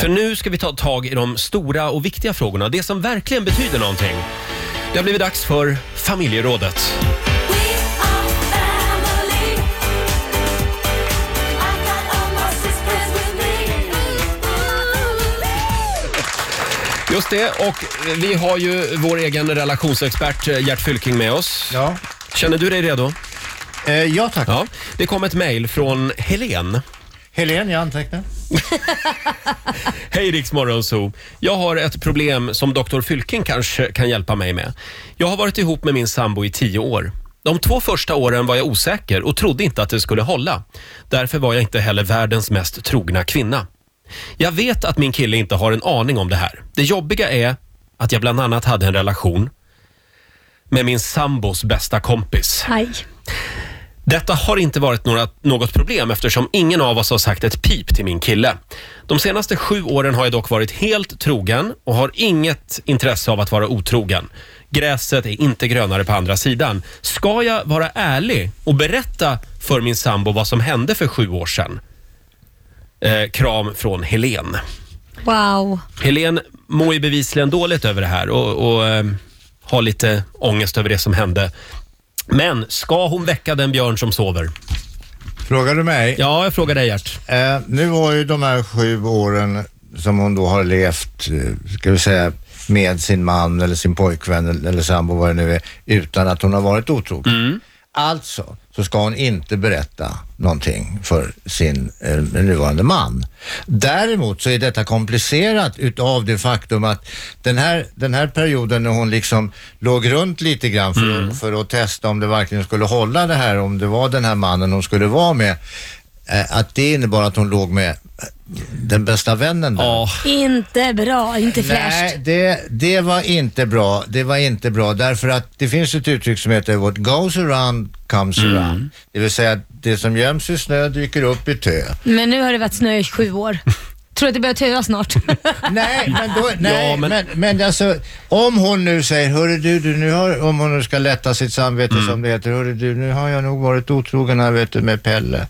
För nu ska vi ta tag i de stora och viktiga frågorna. Det som verkligen betyder någonting. Det har blivit dags för familjerådet. Just det, och vi har ju vår egen relationsexpert eh, Gert Fylking med oss. Ja. Känner du dig redo? Eh, ja tack. Ja. Det kom ett mejl från Helen. Helen, jag antecknar. Hej Rix Morgonzoo. Jag har ett problem som Dr. Fylking kanske kan hjälpa mig med. Jag har varit ihop med min sambo i tio år. De två första åren var jag osäker och trodde inte att det skulle hålla. Därför var jag inte heller världens mest trogna kvinna. Jag vet att min kille inte har en aning om det här. Det jobbiga är att jag bland annat hade en relation med min sambos bästa kompis. Aj. Detta har inte varit några, något problem eftersom ingen av oss har sagt ett pip till min kille. De senaste sju åren har jag dock varit helt trogen och har inget intresse av att vara otrogen. Gräset är inte grönare på andra sidan. Ska jag vara ärlig och berätta för min sambo vad som hände för sju år sedan? Eh, kram från Helen. Wow. Helen mår ju bevisligen dåligt över det här och, och eh, har lite ångest över det som hände. Men ska hon väcka den björn som sover? Frågar du mig? Ja, jag frågar dig Gert. Eh, nu var ju de här sju åren som hon då har levt, eh, ska vi säga, med sin man eller sin pojkvän eller, eller sambo, vad det nu är, utan att hon har varit otrogen. Alltså så ska hon inte berätta någonting för sin eh, nuvarande man. Däremot så är detta komplicerat utav det faktum att den här, den här perioden när hon liksom låg runt lite grann för, att, för att testa om det verkligen skulle hålla det här, om det var den här mannen hon skulle vara med, att det innebar att hon låg med den bästa vännen där. Ja, Inte bra, inte Nej, fräscht. det, det var inte bra. Det var inte bra därför att det finns ett uttryck som heter what goes around comes Mm. around. Det vill säga att det som göms i snö dyker upp i tö. Men nu har det varit snö i sju år. Tror att det börjar töa snart. Nej, men, då, nej Ja, men- men... Men, alltså, om hon nu säger, hörru du, du nu har, om hon nu ska lätta sitt samvete Mm. som det heter, hörru du, nu har jag nog varit otrogen här vet du med Pelle.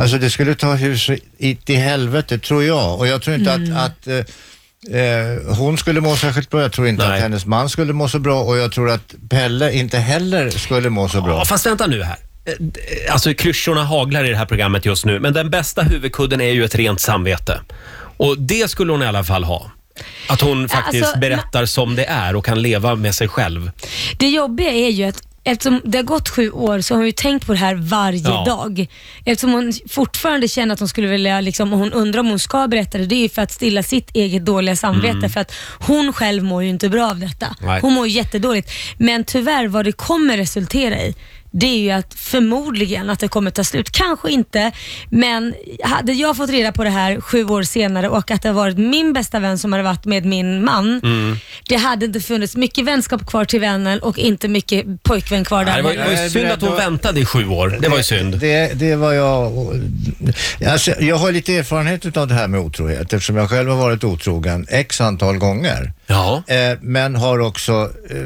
Alltså det skulle ta hus i, i helvete tror jag och jag tror inte Mm. att, att eh, eh, hon skulle må särskilt bra, jag tror inte Nej. att hennes man skulle må så bra och jag tror att Pelle inte heller skulle må så bra. Ja, fast vänta nu här. Eh, Alltså klyschorna haglar i det här programmet just nu, men den bästa huvudkudden är ju ett rent samvete. Och det skulle hon i alla fall ha. Att hon faktiskt Alltså, berättar som det är och kan leva med sig själv. Det jobbiga är ju att Eftersom det har gått sju år så har hon ju tänkt på det här varje Ja. dag. Eftersom hon fortfarande känner att hon skulle vilja, liksom, och hon undrar om hon ska berätta det, det är ju för att stilla sitt eget dåliga samvete. För att hon själv mår ju inte bra av detta. Nej. Hon mår ju jättedåligt. Men tyvärr, vad det kommer resultera i, det är ju att förmodligen att det kommer ta slut. Kanske inte, men hade jag fått reda på det här sju år senare och att det har varit min bästa vän som hade varit med min man, det hade inte funnits mycket vänskap kvar till vännen och inte mycket pojkvän kvar där. Nej, det var, det var ju synd att hon väntade i sju år. Det var ju synd. Det, det var jag. Alltså, jag har lite erfarenhet av det här med otrohet eftersom jag själv har varit otrogen x antal gånger. Ja. Eh, men har också, eh,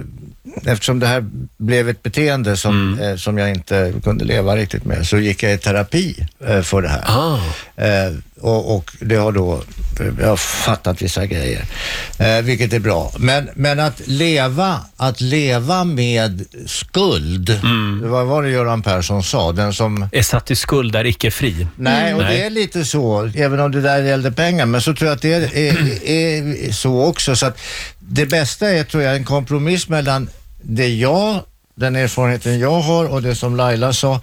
eftersom det här blev ett beteende som, Mm. eh, som jag inte kunde leva riktigt med, så gick jag i terapi eh, för det här. Ah. Eh, och, och det har då, jag har fattat vissa grejer, eh, vilket är bra. Men, men att leva, att leva med skuld, Mm. det var vad det Göran Persson sa, den som Är satt i skuld är icke fri. Nej, och Nej. det är lite så, även om det där gällde pengar, men så tror jag att det är, är, är så också. Så att det bästa är, tror jag, en kompromiss mellan det jag, den erfarenheten jag har och det som Laila sa. Eh,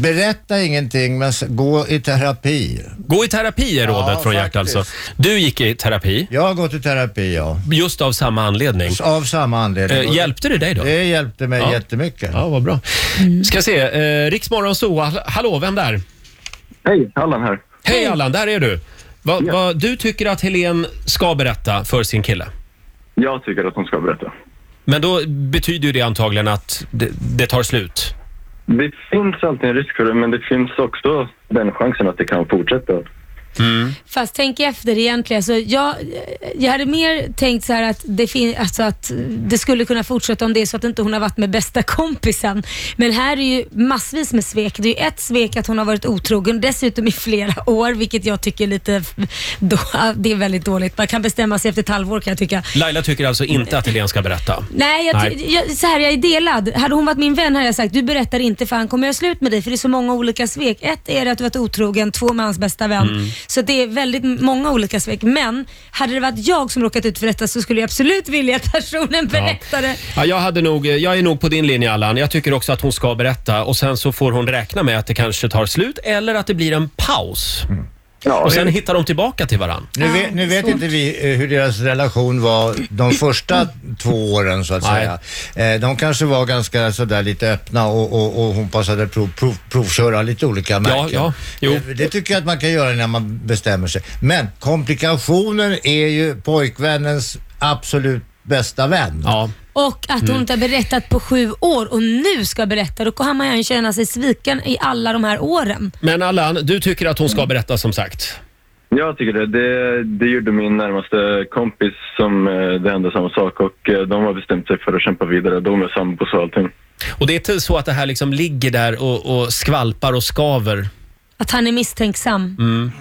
Berätta ingenting, men gå i terapi. Gå i terapi är rådet Ja, från Gert alltså. Du gick i terapi, Jag har gått i terapi, ja. just av samma anledning. Av samma anledning. Eh, hjälpte det dig då? Det hjälpte mig Ja. jättemycket. Ja, vad bra. Ska se, eh, Riksmorgon så hallå, vem där? Hej, Allan här. Hej Allan, där är du. Va, Ja. va, du tycker att Helen ska berätta för sin kille. Jag tycker att hon ska berätta. Men då betyder ju det antagligen att det, det tar slut. Det finns alltid en risk för det, men det finns också den chansen att det kan fortsätta. Fast tänk efter egentligen. Alltså, jag, jag hade mer tänkt så här att det, fin- alltså att det skulle kunna fortsätta om det är så att inte hon har varit med bästa kompisen. Men här är ju massvis med svek. Det är ju ett svek att hon har varit otrogen, dessutom i flera år, vilket jag tycker är lite... Då, det är väldigt dåligt. Man kan bestämma sig efter ett halvår kan jag tycka. Laila tycker alltså inte att Helene ska berätta. Nej, jag, Nej. Jag, så här, jag är delad. Hade hon varit min vän hade jag sagt du berättar inte för han kommer göra slut med dig för det är så många olika svek. Ett är att du varit otrogen, två med hans bästa vän. Mm. Så det är väldigt många olika svek. Men hade det varit jag som råkat ut för detta så skulle jag absolut vilja att personen berättade. Ja, jag, hade nog, jag är nog på din linje Allan. Jag tycker också att hon ska berätta och sen så får hon räkna med att det kanske tar slut eller att det blir en paus. Ja, Och sen jag- hittar de tillbaka till varandra. Nu vet, nu vet inte vi eh, hur deras relation var de första två åren så att Nej. säga. Eh, De kanske var ganska sådär lite öppna och, och, och hon passade prov, prov, provköra lite olika märken. ja, jo. Eh, Det tycker jag att man kan göra när man bestämmer sig. Men komplikationen är ju pojkvännens absolut bästa vän. Ja. Och att Mm. hon inte har berättat på sju år och nu ska berätta. Då kan man ju känna sig sviken i alla de här åren. Men Allan, du tycker att hon ska berätta som sagt? Jag tycker det. det. Det gjorde min närmaste kompis som eh, det hände samma sak och eh, de har bestämt sig för att kämpa vidare. De är sambos och allting. Och det är inte så att det här liksom ligger där och, och skvalpar och skaver? Att han är misstänksam. Mm.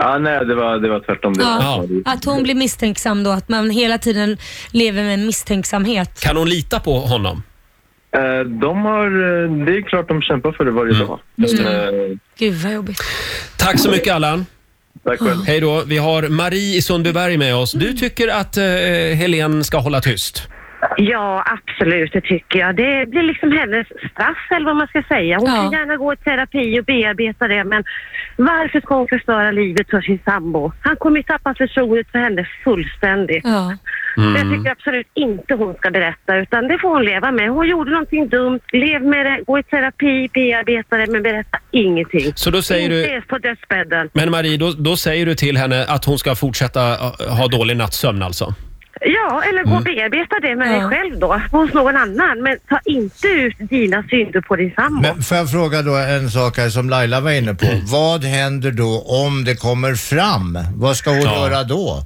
Ah, nej, det var, det var tvärtom. Det Ja, var, att hon blir misstänksam då, att man hela tiden lever med en misstänksamhet. Kan hon lita på honom? Eh, de har, eh, det är klart de kämpar för det varje Mm. dag. Eh, Gud vad jobbigt. Tack så mycket Allan. tack själv. Hej då. Vi har Marie i Sundbyberg med oss. Du tycker att eh, Helen ska hålla tyst? Ja, absolut, det tycker jag. Det blir liksom hennes straff eller vad man ska säga. Hon Ja. kan gärna gå i terapi och bearbeta det, men varför ska hon förstöra livet för sin sambo? Han kommer ju tappa förtroendet för henne fullständigt. Ja. Jag tycker absolut inte hon ska berätta, utan det får hon leva med. Hon gjorde någonting dumt, lev med det, gå i terapi, bearbeta det, men berätta ingenting. Så då säger inte du... på dödsbädden. Men Marie, då, då säger du till henne att hon ska fortsätta eh, ha dålig nattsömn alltså? Ja, eller gå och bearbeta det med Ja. dig själv då, hos någon annan. Men ta inte ut dina synder på din sambo. Men får jag fråga då en sak här som Laila var inne på. Vad händer då om det kommer fram? Vad ska hon Ja. göra då?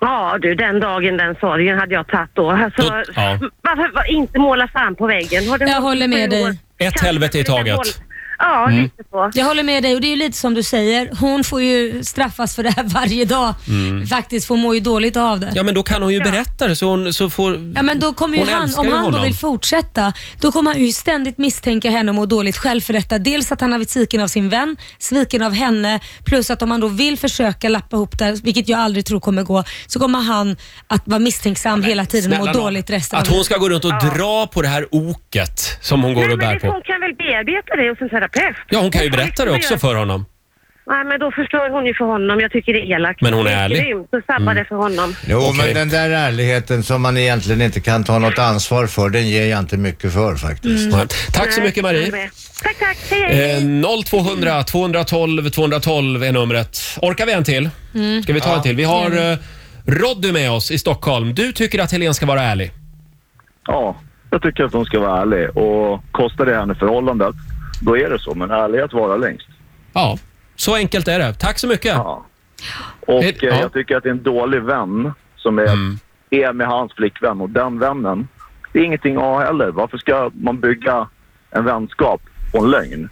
Ja du, den dagen, den sorgen hade jag tagit då. Alltså, Då- ja. Varför var inte måla fan på väggen? Har Jag håller med dig. år? Ett Kanske helvete i taget. Ja, Mm. lite så. Jag håller med dig och det är ju lite som du säger. Hon får ju straffas för det här varje dag. Faktiskt, för hon mår ju dåligt av det. Mm. Ja, men då kan hon ju berätta det så, hon, så får... Ja men då kommer ju Hon han, om han då vill fortsätta, då kommer han ju ständigt misstänka henne och må dåligt själv för detta. Dels att han har blivit sviken av sin vän, sviken av henne, plus att om han då vill försöka lappa ihop det, vilket jag aldrig tror kommer gå, så kommer han att vara misstänksam hela tiden och må nån. dåligt resten Att av hon ska gå runt och dra på det här oket som hon går Nej, och bär men det, på. hon kan väl bearbeta det hos en terapeut? Ja, hon kan ju berätta det också för honom. Nej, men då förstör hon ju för honom. Jag tycker det är elakt. Men hon är Det ärlig. Mm. grymt att sabba det för honom. Jo, Okej. men den där ärligheten som man egentligen inte kan ta något ansvar för, den ger jag inte mycket för faktiskt. Nej. Tack så Nej, mycket jag är Marie. med. Tack, tack. Hej, hej. Eh, 0200 212 212 är numret. Orkar vi en till? Ska vi ta en till? Vi har eh, Roddy med oss i Stockholm. Du tycker att Helene ska vara ärlig? Ja, jag tycker att hon ska vara ärlig och kostar det henne förhållandet, då är det så. Men ärlighet varar längst. Ja, så enkelt är det. Tack så mycket. Ja. Och eh, ja. jag tycker att det är en dålig vän som är, Mm. är med hans flickvän och den vännen, det är ingenting att ha heller. Varför ska man bygga en vänskap på en lögn?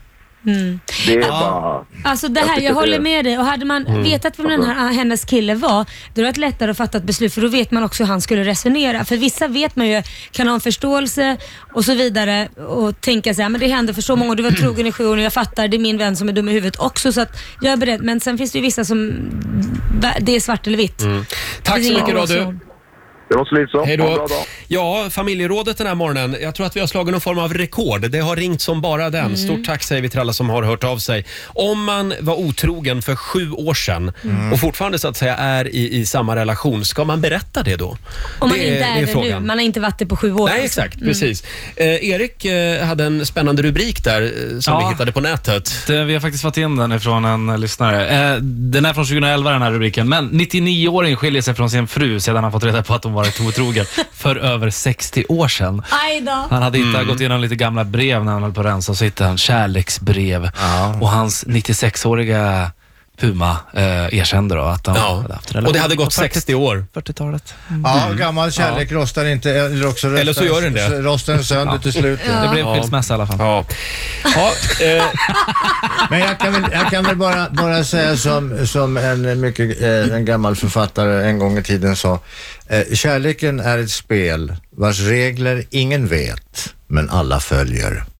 Det är bara... Alltså det Jag här, jag det- håller med dig och hade man Mm. vetat vem den här, hennes kille var, då hade det lättare att fatta ett beslut för då vet man också hur han skulle resonera. För vissa vet man ju, kan ha en förståelse och så vidare och tänka sig, men det hände för så många, du var trogen i sju år och jag fattar, det är min vän som är dum i huvudet också så att jag är beredd. Men sen finns det ju vissa som, det är svart eller vitt. Mm. Tack så mycket gråzon. Det var slut så. Hej Ha en då. bra dag. Ja, familjerådet den här morgonen. Jag tror att vi har slagit någon form av rekord. Det har ringt som bara den. Mm. Stort tack säger vi till alla som har hört av sig. Om man var otrogen för sju år sedan Mm. och fortfarande så att säga är i, i samma relation, ska man berätta det då? Om man det, inte är, det nu, man har inte varit det på sju år. Nej, alltså. exakt. Precis. Eh, Erik eh, hade en spännande rubrik där eh, som Ja. vi hittade på nätet. Det, vi har faktiskt fått in den ifrån en eh, lyssnare. Eh, den är från 2011 den här rubriken. Men 99-åring skiljer sig från sin fru sedan han fått reda på att hon varit otrogen för över 60 år sedan. Aj då. Han hade hittat, gått igenom lite gamla brev när han höll på att rensa och så hittade han kärleksbrev. Ja. Och hans 96-åriga Puma eh, erkände då att de Ja. hade haft en Och det hade gått på 60 år. 40-talet. Ja, gammal kärlek rostar inte, eller också Eller så gör den det. rostar den sönder till slut. Det blev Ja. skilsmässa i alla fall. Ja. Ja, eh, Men jag kan väl, jag kan väl bara, bara säga som, som en, mycket, eh, en gammal författare en gång i tiden sa, eh, kärleken är ett spel vars regler ingen vet, men alla följer.